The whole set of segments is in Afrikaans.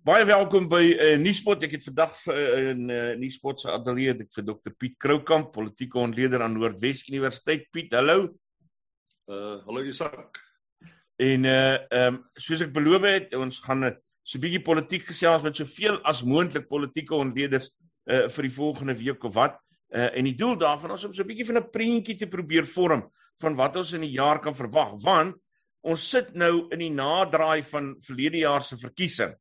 Baie welkom by uh, Nuuspot. Ek het vandag uh, in uh, Nuuspot se ateljee ek vir Dr Piet Kroukamp, politieke ontleder aan Noordwes Universiteit. Piet, hallo. Uh hallo Isak. En uh ehm um, soos ek beloof het, ons gaan 'n so 'n bietjie politiek gesels met soveel as moontlik politieke ontleders uh vir die volgende week of wat. Uh en die doel daarvan is om so 'n bietjie van 'n prentjie te probeer vorm van wat ons in die jaar kan verwag, want ons sit nou in die naderdraai van verlede jaar se verkiesing.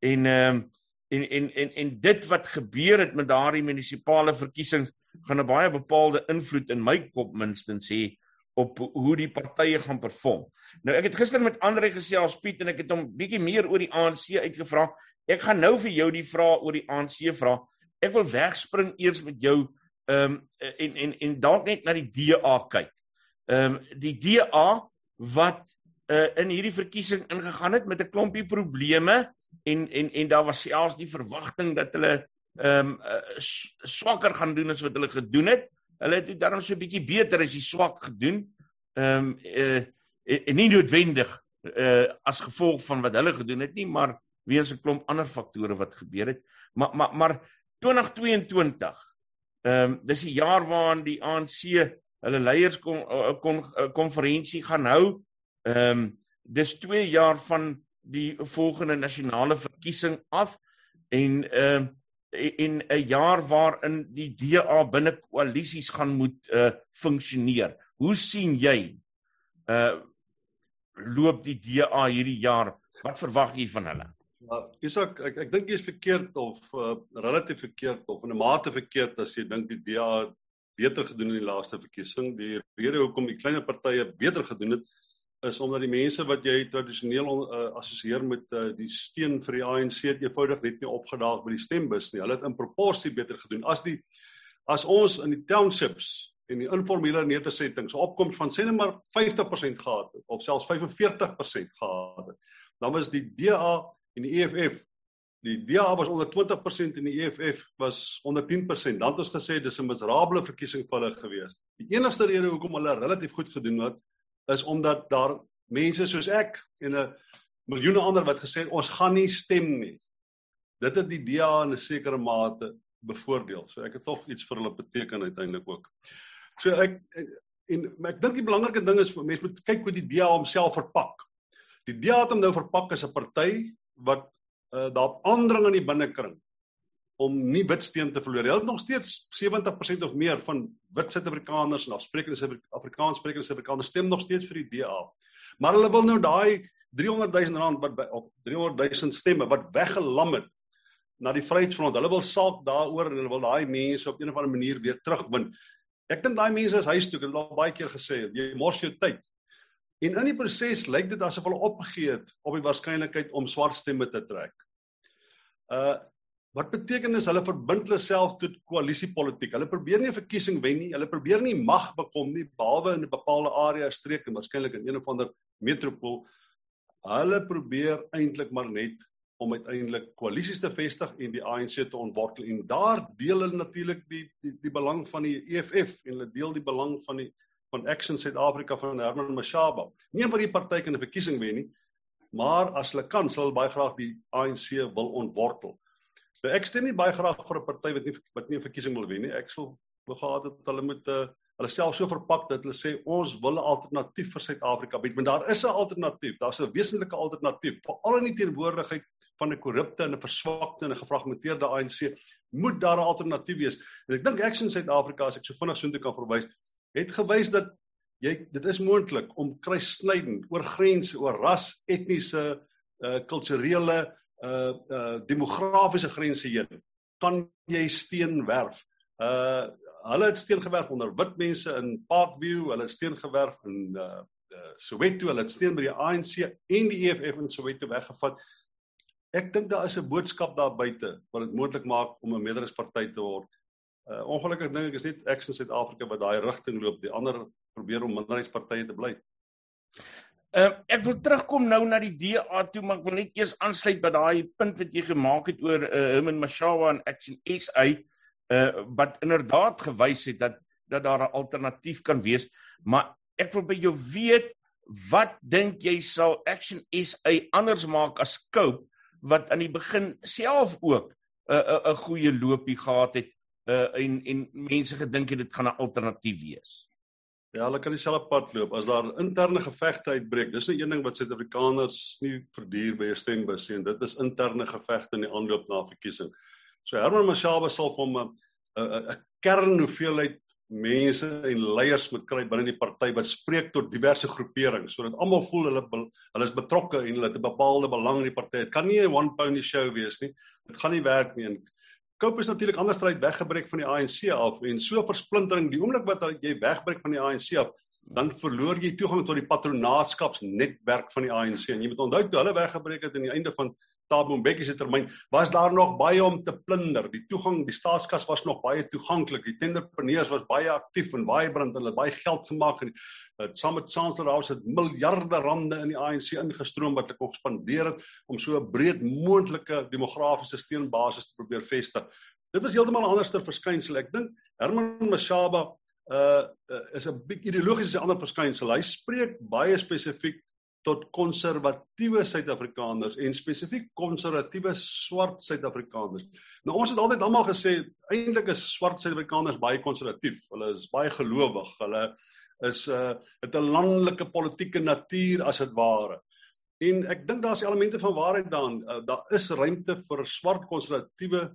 En ehm um, en, en en en dit wat gebeur het met daardie munisipale verkiesings gaan 'n baie bepaalde invloed in my kop minstens hê op hoe die partye gaan perform. Nou ek het gister met Andre gesels Piet en ek het hom bietjie meer oor die ANC uitgevra. Ek gaan nou vir jou die vraag oor die ANC vra. Ek wil wegspring eers met jou ehm um, en en en dalk net na die DA kyk. Ehm um, die DA wat uh, in hierdie verkiesing ingegaan het met 'n klompie probleme en en en daar was selfs die verwagting dat hulle ehm um, uh, swakker gaan doen as wat hulle gedoen het. Hulle het daarom so 'n bietjie beter as die swak gedoen. Ehm um, uh, en nie noodwendig uh, as gevolg van wat hulle gedoen het nie, maar weens 'n klomp ander faktore wat gebeur het. Maar maar maar 2022 ehm um, dis die jaar waarin die ANC hulle leiers kon kon konferensie gaan hou. Ehm um, dis 2 jaar van die volgende nasionale verkiesing af en uh, in 'n jaar waarin die DA binne koalisies gaan moet uh funksioneer. Hoe sien jy uh loop die DA hierdie jaar? Wat verwag jy van hulle? Ja, Isak, ek ek dink jy is verkeerd of uh relatief verkeerd of in 'n mate verkeerd as jy dink die DA beter gedoen in die laaste verkiesing. Die rede hoekom die kleiner partye beter gedoen het, is omdat die mense wat jy tradisioneel uh, assosieer met uh, die steun vir die ANC het eenvoudig net nie opgedaag by die stembus nie. Hulle het in proporsie beter gedoen. As die as ons in die townships en die informele nedersettings opkoms van sê net maar 50% gehad het of selfs 45% gehad het, dan was die DA en die EFF die DA was onder 20% en die EFF was onder 10%. Dan het ons gesê dis 'n miserable verkiesing vir hulle gewees. Die enigste rede hoekom hulle relatief goed gedoen het is omdat daar mense soos ek en 'n miljoene ander wat gesê het ons gaan nie stem nie. Dit het die DA in 'n sekere mate bevoordeel. So ek het tog iets vir hulle beteken uiteindelik ook. So ek en ek dink die belangrike ding is mense moet kyk hoe die DA homself verpak. Die DA het hom nou verpak as 'n party wat uh, daar aandring in die binnekring om nie witsteen te verloor. Hulle het nog steeds 70% of meer van wit Suid-Afrikaners en afsprekende Afrikaanssprekende Suid-Afrikaners stem nog steeds vir die DA. Maar hulle wil nou daai 300 000 rand wat op 300 000 stemme wat weggelam het na die Vryheidsfront. Hulle wil saak daaroor en hulle wil daai mense op 'n of ander manier weer terugwin. Ek dink daai mense is huis toe, het al baie keer gesê, jy mors jou tyd. En in die proses lyk dit asof hulle opgegee het op die waarskynlikheid om swart stemme te trek. Uh Wat beteken is hulle verbind hulle self tot koalisiepolitiek. Hulle probeer nie 'n verkiesing wen nie. Hulle probeer nie mag bekom nie behalwe in 'n bepaalde area streek en waarskynlik in een of ander metropool. Hulle probeer eintlik maar net om uiteindelik koalisies te vestig en die ANC te ontwortel en daar deel hulle natuurlik die, die die belang van die EFF en hulle deel die belang van die van Action South Africa van Herman Mashaba. Nie van die party kan 'n verkiesing wen nie, maar as hulle kan, sal hulle baie graag die ANC wil ontwortel. So ek stem nie baie graag vir 'n party wat nie wat nie 'n verkiesing wil wen nie. Ek sal wou gehad het hulle moet uh, hulle self so verpak dat hulle sê ons wil 'n alternatief vir Suid-Afrika bied. Want daar is 'n alternatief. Daar's 'n wesenlike alternatief. Veral in die teenwoordigheid van 'n korrupte en 'n verswakte en 'n gefragmenteerde ANC moet daar 'n alternatief wees. En ek dink Action Suid-Afrika as ek so vinnig soontoe kan verwys, het gewys dat jy dit is moontlik om kruissnydend oor grense, oor ras, etniese, uh kulturele uh uh demografiese grense heen kan jy steen werf. Uh hulle het steen gewerf onder wit mense in Parkview, hulle het steen gewerf in uh, uh Soweto, hulle het steen by die ANC en die EFF in Soweto weggevat. Ek dink daar is 'n boodskap daar buite wat dit moontlik maak om 'n meerderheidsparty te word. Uh ongelukkig dink ek is net Action Suid-Afrika wat daai rigting loop. Die ander probeer om minderheidspartye te bly. Ehm uh, ek wil terugkom nou na die DA toe, maar ek wil net eers aansluit by daai punt wat jy gemaak het oor uh, Herman Mashawa en Action SA uh wat inderdaad gewys het dat dat daar 'n alternatief kan wees, maar ek wil by jou weet wat dink jy sal Action SA anders maak as Cope wat aan die begin self ook 'n uh, 'n uh, 'n goeie loopie gehad het uh, en en mense gedink het dit gaan 'n alternatief wees. Ja, hulle kan dieselfde pad loop. As daar interne gevegte uitbreek, dis 'n een ding wat Suid-Afrikaners nie verduur by 'n stembus nie en dit is interne gevegte in die aanloop na verkiesing. So Herman Mashaba sal van 'n 'n kern hoeveelheid mense en leiers moet kry binne die party wat spreek tot diverse groeperings sodat almal voel hulle hulle is betrokke en hulle het 'n bepaalde belang in die party. Dit kan nie 'n one pony show wees nie. Dit gaan nie werk nie. En Cope is natuurlik anders stryd weggebreek van die ANC af en so versplintering die oomblik wat jy wegbreek van die ANC af dan verloor jy toegang tot die patronaatskapsnetwerk van die ANC en jy moet onthou toe hulle weggebreek het aan die einde van Thabo Mbeki se termyn was daar nog baie om te plunder. Die toegang, die staatskas was nog baie toeganklik. Die tenderpreneurs was baie aktief en baie brand hulle baie geld gemaak en dit saam met Chancellor House het miljarde rande in die ANC ingestroom wat hulle kon spandeer het om so 'n breed moontlike demografiese steunbasis te probeer vestig. Dit was heeltemal 'n anderste verskynsel. Ek dink Herman Mashaba uh, uh is 'n bietjie ideologies 'n ander verskynsel. Hy spreek baie spesifiek tot konservatiewe Suid-Afrikaners en spesifiek konservatiewe swart Suid-Afrikaners. Nou ons het altyd almal gesê eintlik is swart Suid-Afrikaners baie konservatief. Hulle is baie gelowig. Hulle is 'n uh, het 'n landelike politieke natuur as dit ware. En ek dink daar's elemente van waarheid daarin. Uh, daar is ruimte vir swart konservatiewe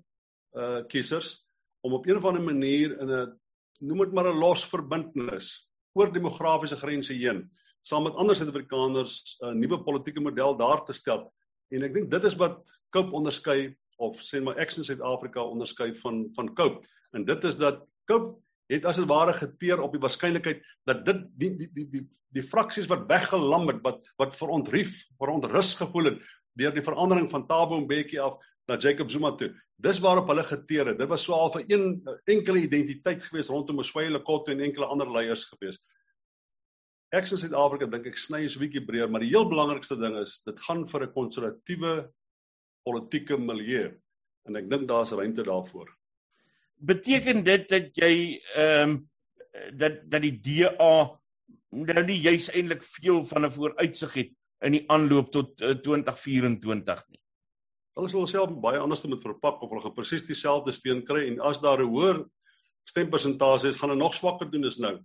uh kiesers om op een of ander manier in 'n noem dit maar 'n los verbintenis oor demografiese grense heen saam met ander Suid-Afrikaners 'n nuwe politieke model daar te stel. En ek dink dit is wat Cope onderskei of sê maar Action Suid-Afrika onderskei van van Cope. En dit is dat Cope het as dit ware geteer op die waarskynlikheid dat dit die die die die die fraksies wat weggelam het wat wat verontrief, verontrus gevoel het deur die verandering van Thabo Mbeki af na Jacob Zuma toe. Dis waarop hulle geteer het. Dit was so al vir een enkele identiteit geweest rondom Moswele Kotto en enkele ander leiers geweest. Ek sê Suid-Afrika dink ek sny is 'n bietjie breër, maar die heel belangrikste ding is dit gaan vir 'n konservatiewe politieke milieu en ek dink daar's ruimte daarvoor. Beteken dit dat jy ehm um, dat dat die DA nou nie juis eintlik veel van 'n vooruitsig het in die aanloop tot uh, 2024 nie. Hulle sal self baie anders moet verpak of hulle presies dieselfde steen kry en as daar 'n hoër stempersentasie is, gaan hulle nog swakker doen as nou.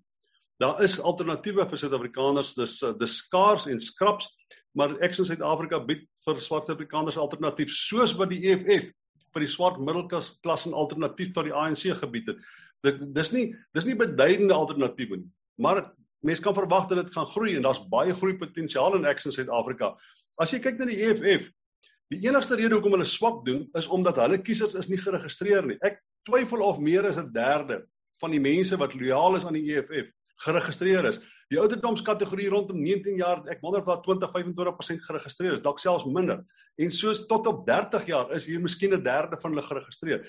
Daar is alternatiewe vir Suid-Afrikaners, dis dis skaars en skraps, maar ek in Suid-Afrika bied vir swart Suid-Afrikaners alternatief soos wat die EFF vir die swart middelklas klas 'n alternatief tot die ANC gebied het. Dit dis nie dis nie beduidende alternatiewe nie, maar mense kan verwag dat dit gaan groei en daar's baie groei potensiaal in Action Suid-Afrika. As jy kyk na die EFF, die enigste rede hoekom hulle swak doen is omdat hulle kiesers is nie geregistreer nie. Ek twyfel of meer as 'n derde van die mense wat lojaal is aan die EFF geregistreer is. Die ouderdomskategorie rondom 19 jaar, ek wonder of daar 20-25% geregistreer is, dalk selfs minder. En soos tot op 30 jaar is hier miskien 'n derde van hulle geregistreer.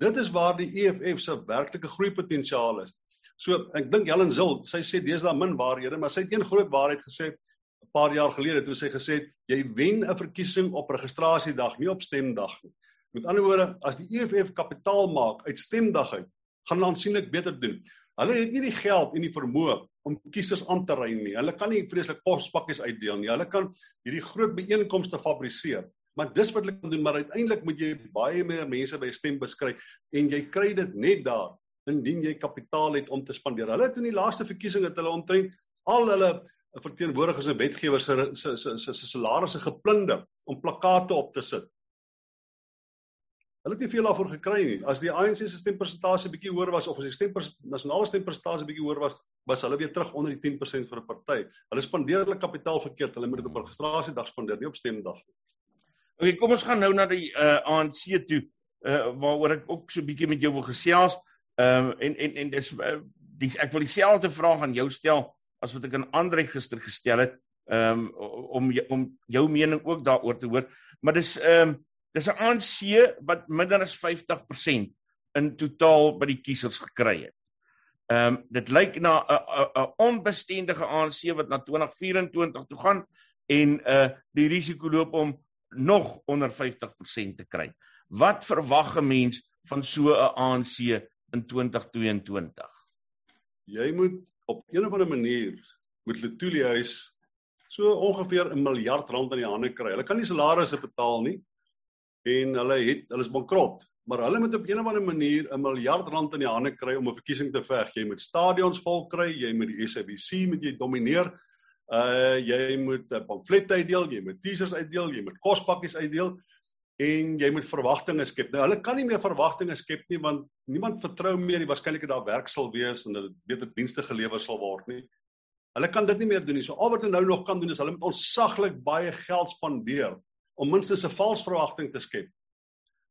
Dit is waar die EFF se werklike groeipotensiaal is. So ek dink Helen Zil, sy sê daar min waarhede, maar sy het een groot waarheid gesê 'n paar jaar gelede toe sy gesê het jy wen 'n verkiesing op registrasiedag, nie op stemdag nie. Met ander woorde, as die EFF kapitaal maak uit stemdag uit, gaan hulle aansienlik beter doen. Hulle het nie die geld en die vermoë om kiesers aan te ry nie. Hulle kan nie vreeslik kospakkies uitdeel nie. Hulle kan hierdie groot byeenkomste fabriseer. Maar dis wat hulle kan doen, maar uiteindelik moet jy baie meer mense by 'n stem beskryf en jy kry dit net daar indien jy kapitaal het om te spandeer. Hulle het in die laaste verkiesing het hulle omtrent al hulle verteenwoordigers en wetgewers se se se se salarisse geplunder om plakate op te sit Hulle het nie veel daarvoor gekry nie. As die ANC se stempersentasie bietjie hoër was of as die stempers nasionale stempersentasie bietjie hoër was, was hulle weer terug onder die 10% vir 'n party. Hulle spandeer hulle kapitaal verkeerd. Hulle moet dit op registrasiedag spandeer, nie op stemdag nie. OK, kom ons gaan nou na die uh, eh, ANC toe, uh, waaroor ek ook so bietjie met jou wil gesels. Ehm uh, en en en dis uh, die ek wil dieselfde vraag aan jou stel as wat ek aan Andre gister gestel het, ehm um, om om jou mening ook daaroor te hoor. Maar dis ehm um, Dis 'n ANC wat minder as 50% in totaal by die kiesers gekry het. Ehm um, dit lyk na 'n 'n onbestendige ANC wat na 2024 toe gaan en uh die risiko loop om nog onder 50% te kry. Wat verwag 'n mens van so 'n ANC in 2022? Jy moet op een of ander manier moet Letuli huis so ongeveer 'n miljard rand in die hande kry. Hulle kan nie salarisse betaal nie. En hulle het hulle is bankrot. Maar hulle moet op 'n of ander manier 'n miljard rand in die hande kry om 'n verkiesing te veg. Jy moet stadions vol kry, jy moet die SABC moet jy domineer. Uh jy moet 'n pamflet uitdeel, jy moet teasers uitdeel, jy moet kospakkies uitdeel en jy moet verwagtinge skep. Nou hulle kan nie meer verwagtinge skep nie want niemand vertrou meer die waarskynlikheid daar werk sal wees en dat beter dienste gelewer sal word nie. Hulle kan dit nie meer doen nie. So al wat hulle nou nog kan doen is hulle moet onsaglik baie geld spandeer om minstens 'n vals verwagting te skep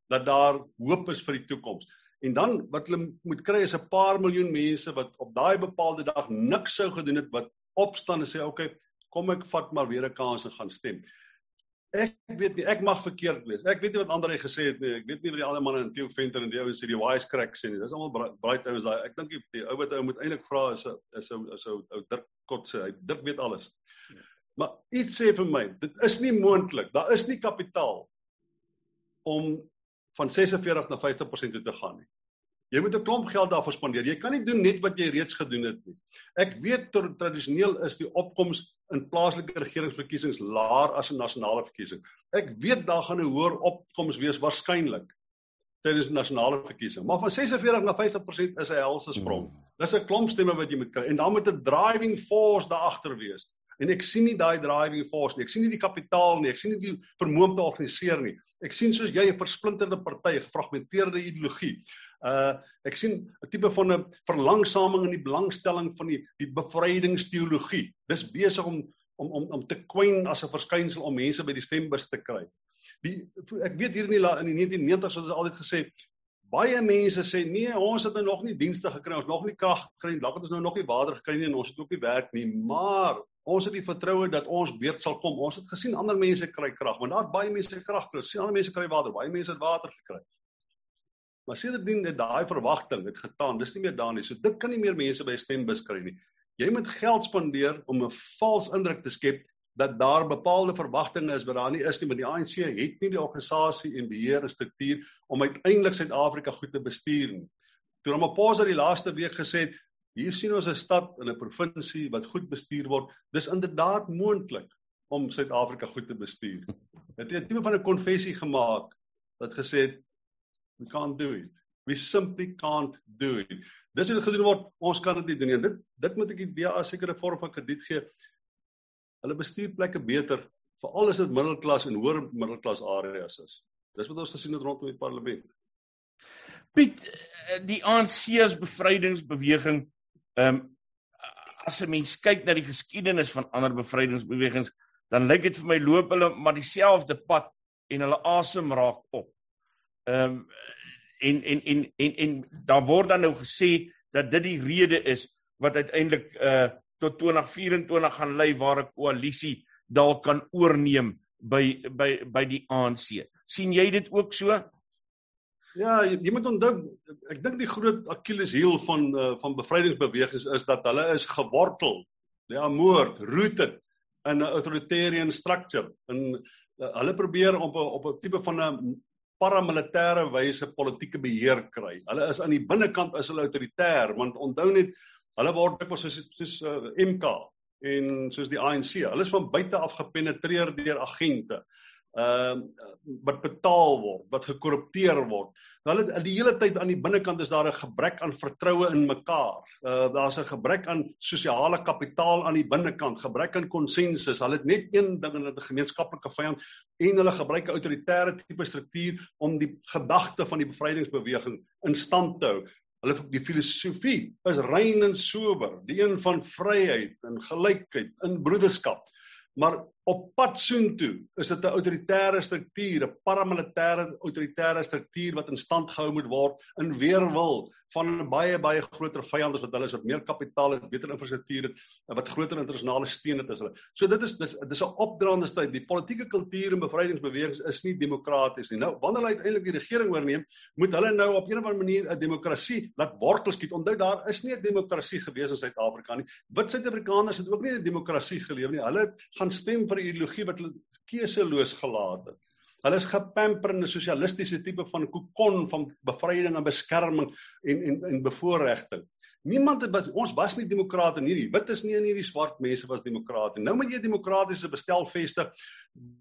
dat daar hoop is vir die toekoms. En dan wat hulle moet kry is 'n paar miljoen mense wat op daai bepaalde dag niks sou gedoen het wat opstaan en sê okay, kom ek vat maar weer 'n kans en gaan stem. Ek weet nie, ek mag verkeerd wees. Ek weet nie wat ander hy gesê het nie. Ek weet nie wat die ander manne in Theo Venter en die ouens sê die wise crack sê nie. Dis almal bright ouens daai. Ek dink die ou wat ou moet eintlik vra is 'n is 'n is 'n ou Dirk Kotse. Hy Dirk weet alles. Maar iets sê vir my, dit is nie moontlik. Daar is nie kapitaal om van 46 na 50% toe te gaan nie. Jy moet 'n klomp geld daarvoor spandeer. Jy kan nie doen net wat jy reeds gedoen het nie. Ek weet tradisioneel is die opkoms in plaaslike regeringsverkiesings laer as 'n nasionale verkiesing. Ek weet daar gaan 'n hoër opkoms wees waarskynlik tydens nasionale verkiesing. Maar van 46 na 50% is 'n helse sprong. Hmm. Dis 'n klomp stemme wat jy moet kry en dan moet 'n driving force daar agter wees. En ek sien nie daai driving force nie. Ek sien nie die kapitaal nie. Ek sien nie die vermoë om te organiseer nie. Ek sien soos jy 'n versplinterde party, 'n gefragmenteerde ideologie. Uh ek sien 'n tipe van 'n verlangsaming in die belangstelling van die die bevrydingsteologie. Dis besig om om om om te kwyn as 'n verskynsel om mense by die stembus te kry. Die ek weet hier in die in die 1990s het hulle altyd gesê baie mense sê nee, ons het nou nog nie dienste gekry, ons nog nie krag gekry, dalk het ons nou nog nie water gekry nie en ons het ook nie werk nie, maar Ons het die vertroue dat ons beurt sal kom. Ons het gesien ander mense kry krag, want daar baie mense krag kry. Sien ander mense kry water, baie mense het water gekry. Maar sedertdien het daai verwagting het getaan. Dis nie meer daar nie. So dit kan nie meer mense by stembus kry nie. Jy moet geld spandeer om 'n vals indruk te skep dat daar bepaalde verwagtinge is wat daar nie is nie, want die ANC het nie die organisasie en beheer en struktuur om uiteindelik Suid-Afrika goed te bestuur nie. Toe Ramaphosa die laaste week gesê het, Hier sien ons 'n stad in 'n provinsie wat goed bestuur word. Dis inderdaad moontlik om Suid-Afrika goed te bestuur. Het 'n tipe van 'n konfessie gemaak wat gesê het we can't do it. We simply can't do it. Dis wat gedoen word, ons kan dit nie doen nie. Dit dit moet ek die DA sekere vorm van krediet gee. Hulle bestuur plekke beter, veral as dit middelklas en hoër middelklas areas is. Dis wat ons gesien het rondom die parlement. Piet, eh, die ANC se bevrydingsbeweging Ehm um, as 'n mens kyk na die geskiedenis van ander bevrydingsbewegings, dan lyk dit vir my loop hulle maar dieselfde pad en hulle asem raak op. Ehm um, en, en en en en daar word dan nou gesê dat dit die rede is wat uiteindelik uh tot 2024 gaan lei waar 'n koalisie dalk kan oorneem by by by die ANC. sien jy dit ook so? Ja, jy, jy moet onthou ek dink die groot Achilleshiel van uh, van bevrydingsbewegings is dat hulle is gewortel, ja, moord, rooted in 'n authoritarian structure. En uh, hulle probeer op 'n op 'n tipe van 'n paramilitêre wyse politieke beheer kry. Hulle is aan die binnekant is hulle autoritair, want onthou net hulle word dikwels soos soos uh, MK en soos die ANC. Hulle is van buite af gepenetreer deur agente ehm uh, wat betaal word, wat gekorrupteer word. Nou hulle die hele tyd aan die binnekant is daar 'n gebrek aan vertroue in mekaar. Uh daar's 'n gebrek aan sosiale kapitaal aan die binnekant, gebrek aan konsensus. Hulle het net een ding in 'n gemeenskaplike vyand en hulle gebruik 'n autoritaire tipe struktuur om die gedagte van die bevrydingsbeweging in stand te hou. Hulle die filosofie is rein en sober, die een van vryheid en gelykheid in broederskap. Maar op pad soontoe is dit 'n autoritaire struktuur, 'n paramilitêre autoritaire struktuur wat in stand gehou moet word in weerwil van 'n baie baie groter vyand wat hulle is wat meer kapitaal het, beter infrastruktuur het, wat groter internasionale steun het as hulle. So dit is dis dis 'n opdraande tyd. Die politieke kultuur en bevrydingsbewegings is nie demokraties nie. Nou wanneer hulle uiteindelik die regering oorneem, moet hulle nou op 'n of ander manier 'n demokrasie laat wortel skiet. Onthou daar is nie 'n demokrasie gewees in Suid-Afrika nie. Wit Suid-Afrikaners het ook nie 'n demokrasie geleef nie. Hulle gaan stem 'n ideologie wat hulle keuseloos gelaat het. Hulle is gepamper in 'n sosialistiese tipe van kokon van bevryding en beskerming en en en bevoordiging. Niemand het was, ons was nie demokrate nie. Die wit is nie en nie die swart mense was demokrate. Nou moet jy 'n demokratiese bestel vestig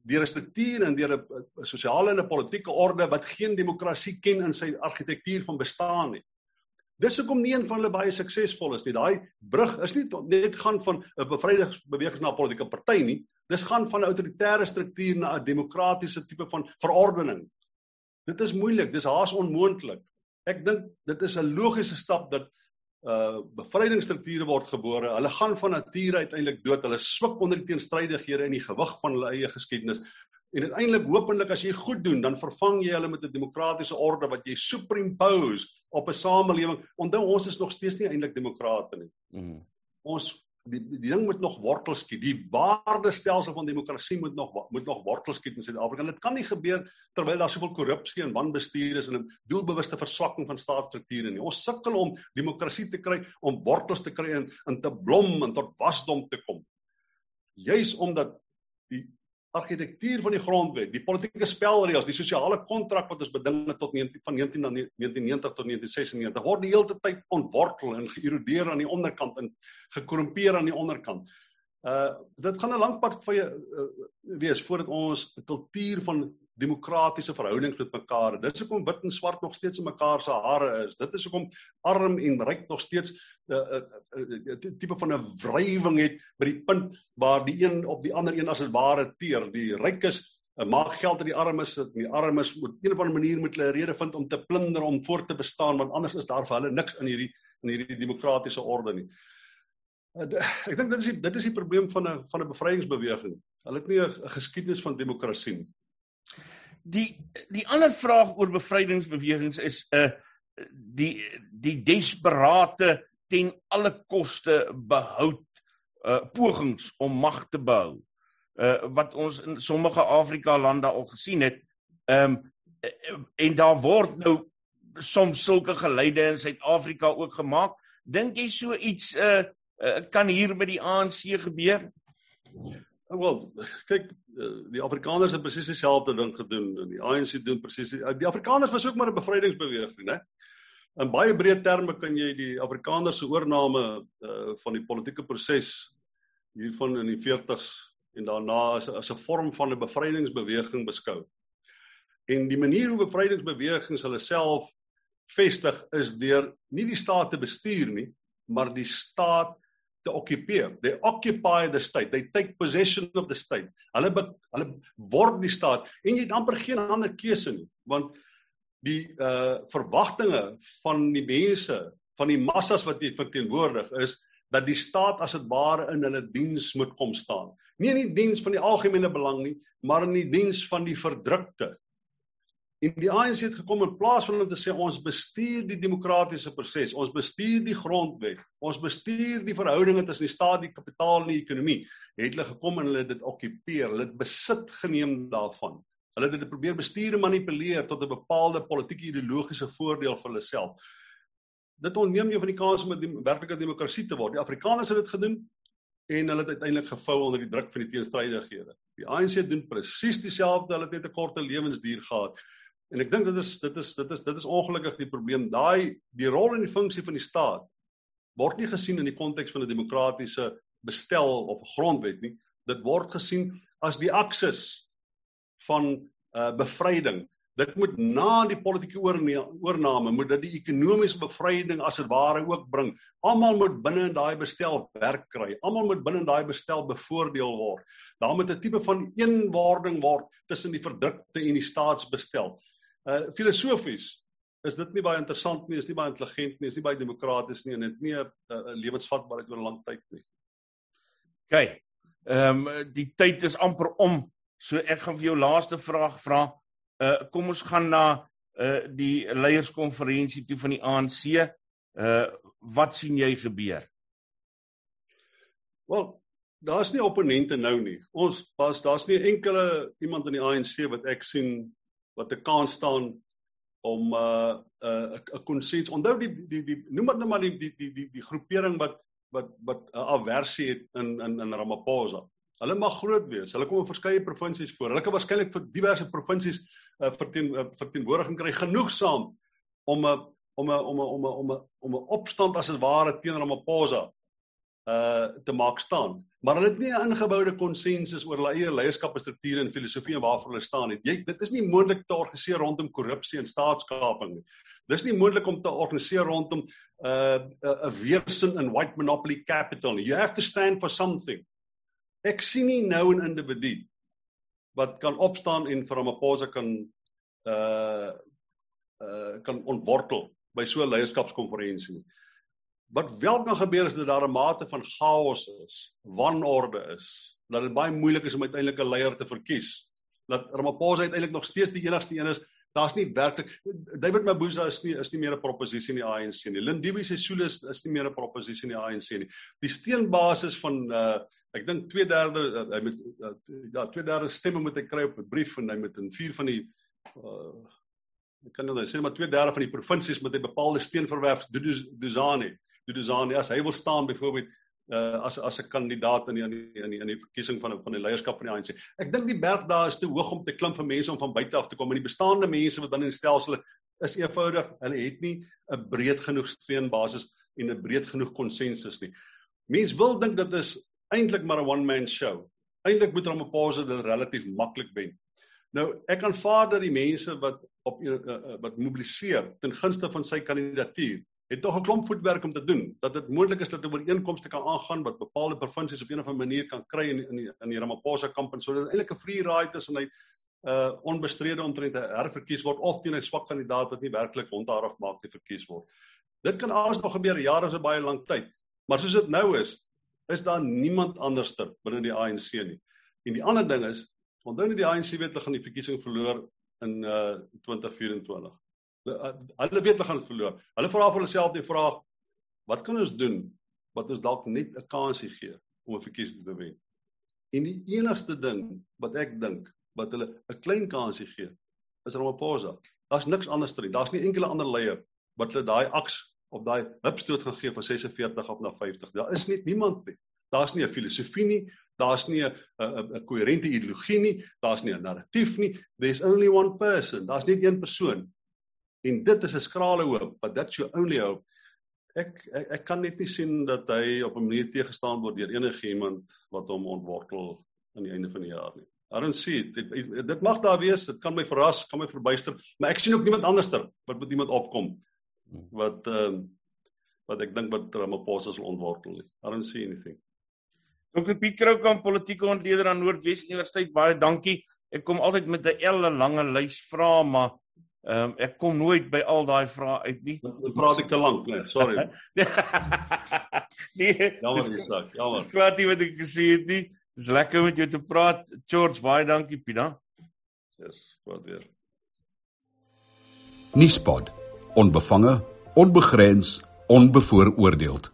deur 'n struktuur en deur 'n sosiale en 'n politieke orde wat geen demokrasie ken in sy argitektuur van bestaan nie. Dis hoekom nie een van hulle baie suksesvol is nie. Daai brug is nie net gaan van 'n bevrydingsbeweging na 'n politieke party nie. Dis gaan van 'n autoritaire struktuur na 'n demokratiese tipe van verordening. Dit is moeilik, dis haas onmoontlik. Ek dink dit is 'n logiese stap dat uh bevrydingsstrukture word gebore. Hulle gaan van nature uiteindelik dood. Hulle swik onder die teenstrydighede en die gewig van hulle eie geskiedenis. En uiteindelik hopelik as jy goed doen, dan vervang jy hulle met 'n demokratiese orde wat jy superimpose op 'n samelewing. Onthou ons is nog steeds nie eintlik demokrate nie. Mm. Ons die, die ding moet nog wortels skiet. Die waardestelsel van demokrasie moet nog moet nog wortels skiet in Suid-Afrika. Dit kan nie gebeur terwyl daar soveel korrupsie en wanbestuur is en 'n doelbewuste verswakking van staatsstrukture nie. Ons sukkel om demokrasie te kry, om wortels te kry en in te blom en tot wasdom te kom. Juis omdat die argitektuur van die grondwet, die politieke spelreëls, die sosiale kontrak wat ons beding het tot 19 van 19 na 1990 tot 1996 word die hele tyd ontwortel en geërodeer aan die onderkant en gekorrumpeer aan die onderkant. Uh dit gaan 'n lang pad vir jou uh, wees voordat ons 'n kultuur van demokratiese verhoudings met mekaar. Dit is hoekom wit en swart nog steeds in mekaar se hare is. Dit is hoekom arm en ryk nog steeds 'n uh, uh, uh, tipe van 'n wrywing het by die punt waar die een op die ander een as 'n ware teer. Die rykes uh, maak geld uit die armes, die armes moet een of ander manier moet hulle 'n rede vind om te plunder om voort te bestaan want anders is daar vir hulle niks in hierdie in hierdie demokratiese orde nie. Uh, ek dink dit is die, dit is die probleem van 'n van 'n bevrydingsbeweging. Hulle het nie 'n geskiedenis van demokrasie nie die die ander vraag oor bevrydingsbewegings is 'n uh, die die desperate ten alle koste behoud uh pogings om mag te behou. Uh wat ons in sommige Afrika lande al gesien het. Um en daar word nou soms sulke geleide in Suid-Afrika ook gemaak. Dink jy so iets uh, uh kan hier met die ANC gebeur? Nou wel, kyk, eh, die Afrikaners het presies dieselfde ding gedoen en die ANC doen presies die, die Afrikaners was ook maar 'n bevrydingsbeweging, né? In baie breë terme kan jy die Afrikaners se oorname uh van die politieke proses hiervan in die 40s en daarna as as 'n vorm van 'n bevrydingsbeweging beskou. En die manier hoe bevrydingsbewegings hulle self vestig is deur nie die staat te bestuur nie, maar die staat te occupeer. They occupy the state. They take possession of the state. Hulle be, hulle word die staat en jy het amper geen ander keuse nie want die uh verwagtinge van die mense, van die massas wat jy verteenwoordig is dat die staat as dit ware in hulle diens moet kom staan. Nie in die diens van die algemene belang nie, maar in die diens van die verdrukte, En die ANC het gekom in plaas van om te sê ons bestuur die demokratiese proses, ons bestuur die grondwet, ons bestuur die verhoudinge tussen die staat, die kapitaal en die ekonomie, het hulle gekom en hulle dit okkupeer, hulle het besit geneem daarvan. Hulle het dit probeer bestuur en manipuleer tot 'n bepaalde politieke ideologiese voordeel vir hulle self. Dit onneem jou van die kans om 'n werklike demokrasie te word. Die Afrikaners het dit gedoen en hulle het uiteindelik gevou onder die druk van die teenstrydighede. Die ANC doen presies dieselfde, hulle het net 'n korte lewensduur gehad. En ek dink dit is dit is dit is dit is ongelukkig die probleem. Daai die rol en die funksie van die staat word nie gesien in die konteks van 'n demokratiese bestel of grondwet nie. Dit word gesien as die aksis van uh bevryding. Dit moet na die politieke oorneem moet dit die ekonomiese bevryding as dit ware ook bring. Almal moet binne in daai bestel werk kry. Almal moet binne in daai bestel bevoordeel word. Daar moet 'n tipe van eenwording word tussen die verdrukte en die staatsbestel. Uh filosofies is dit nie baie interessant nie, is nie baie intelligent nie, is nie baie demokraties nie en dit nie 'n uh, lewensvatbaarheid oor 'n lang tyd nie. OK. Ehm um, die tyd is amper om. So ek gaan vir jou laaste vraag vra. Uh kom ons gaan na uh die leierskonferensie toe van die ANC. Uh wat sien jy gebeur? Wel, daar's nie opponente nou nie. Ons was daar's nie enkele iemand in die ANC wat ek sien wat 'n kans staan om 'n uh, 'n uh, 'n konsens. Onthou die die die noem maar net maar die die die die die groepering wat wat wat 'n uh, aversie het in in in Ramaphosa. Hulle mag groot wees. Hulle kom in verskeie provinsies voor. Hulle kan waarskynlik vir diverse provinsies uh, verteen uh, verteenwoordiging kry genoegsaam om 'n om 'n om 'n om 'n om 'n om 'n opstand as dit ware teen Ramaphosa uh te maak staan. Maar hulle het nie 'n ingeboude konsensus oor hulle eie leierskapstrukture en filosofie en waarvoor hulle staan nie. Jy dit is nie moontlik te organiseer rondom korrupsie en staatskaping nie. Dis nie moontlik om te organiseer rondom uh 'n weerstand in white monopoly capital nie. You have to stand for something. Ek sien nie nou 'n individu wat kan opstaan en vir Ramaphosa kan uh uh kan ontwortel by so 'n leierskapskonferensie nie. Wat wel kan gebeur is dat daar 'n mate van chaos is, wanorde is, dat dit baie moeilik is om uiteindelik 'n leier te verkies. Dat Ramaphosa uiteindelik nog steeds die enigste een is daar's nie werklik David Mabuza is nie is nie meer 'n proposisie in die ANC nie. Lindiwe Sisulu is is nie meer 'n proposisie in die ANC nie. Die steenbasis van uh ek dink 2/3 uh, hy moet uh, ja 2/3 stemme moet hy kry op 'n brief en hy moet in vier van die uh ek kan nou sê maar 2/3 van die provinsies moet hy bepaalde steen verwerf Duduzane. Duduzane as hy wil staan byvoorbeeld uh, as as 'n kandidaat in die in die in die, in die verkiesing van van die leierskap van die ANC. Ek dink die berg daar is te hoog om te klim vir mense om van buite af te kom en die bestaande mense wat binne in die stelsel is eenvoudig, hulle het nie 'n breed genoeg steunbasis en 'n breed genoeg konsensus nie. Mense wil dink dit is eintlik maar 'n one man show. Eintlik moet Ramaphosa dit relatief maklik wen. Nou, ek aanvaar dat die mense wat op uh, uh, wat mobiliseer ten gunste van sy kandidatuur het tog 'n klomp voetwerk om te doen dat dit moontlik is dat 'n ooreenkomste kan aangaan wat bepaalde provinsies op 'n of ander manier kan kry in in die, in die Ramaphosa kamp en sodat eintlik 'n free ride is en hy uh onbestrede omtrent herverkies word of teen 'n swak kandidaat wat nie werklik hondhaaf maak te verkies word. Dit kan alles nog gebeur, jare is 'n baie lang tyd. Maar soos dit nou is, is daar niemand anderster binne die ANC nie. En die ander ding is, onthou net die ANC weet hulle gaan die verkiesing verloor in uh 2024. Eh, hulle weet hulle gaan verloor. Hulle vra vir hulself die vraag: Wat kan ons doen wat ons dalk net 'n kansie gee om 'n verkiesing te wen? En die enigste ding wat ek dink wat hulle 'n klein kansie gee, is Ramaphosa. Daar's niks anders nie. Daar's nie enkele ander leier wat hulle daai aks of daai hupstoot gaan gee van 46 op na 50. Daar is net niemand nie. Daar's nie 'n filosofie nie, daar's nie 'n 'n koherente ideologie nie, daar's nie 'n narratief nie. There's only one person. Daar's net een persoon En dit is 'n skrale hoop, but that's your only hope. Ek, ek ek kan net nie sien dat hy op 'n manier teëgestaan word deur enige iemand wat hom ontwortel aan die einde van die jaar nie. I don't see it. Dit, dit, dit mag daar wees, dit kan my verras, kan my verbuister, maar ek sien ook niemand anderster wat met iemand opkom wat ehm uh, wat ek dink wat Ramaphosa sal ontwortel nie. I don't see anything. Dr Piet Kroukamp, politieke ontleder aan Noordwes Universiteit, baie dankie. Ek kom altyd met 'n elle lange lys vrae, maar Ehm um, ek kom nooit by al daai vrae uit nie. Dan praat ek te lank, nee, sorry. nee, jammer jy sê, jammer. Dis kwaad jy wat ek gesê het nie. Dis lekker met jou te praat. George, baie dankie Pina. Yes, wat weer. Nispod. Onbevange, onbegrens, onbevooroordeeld.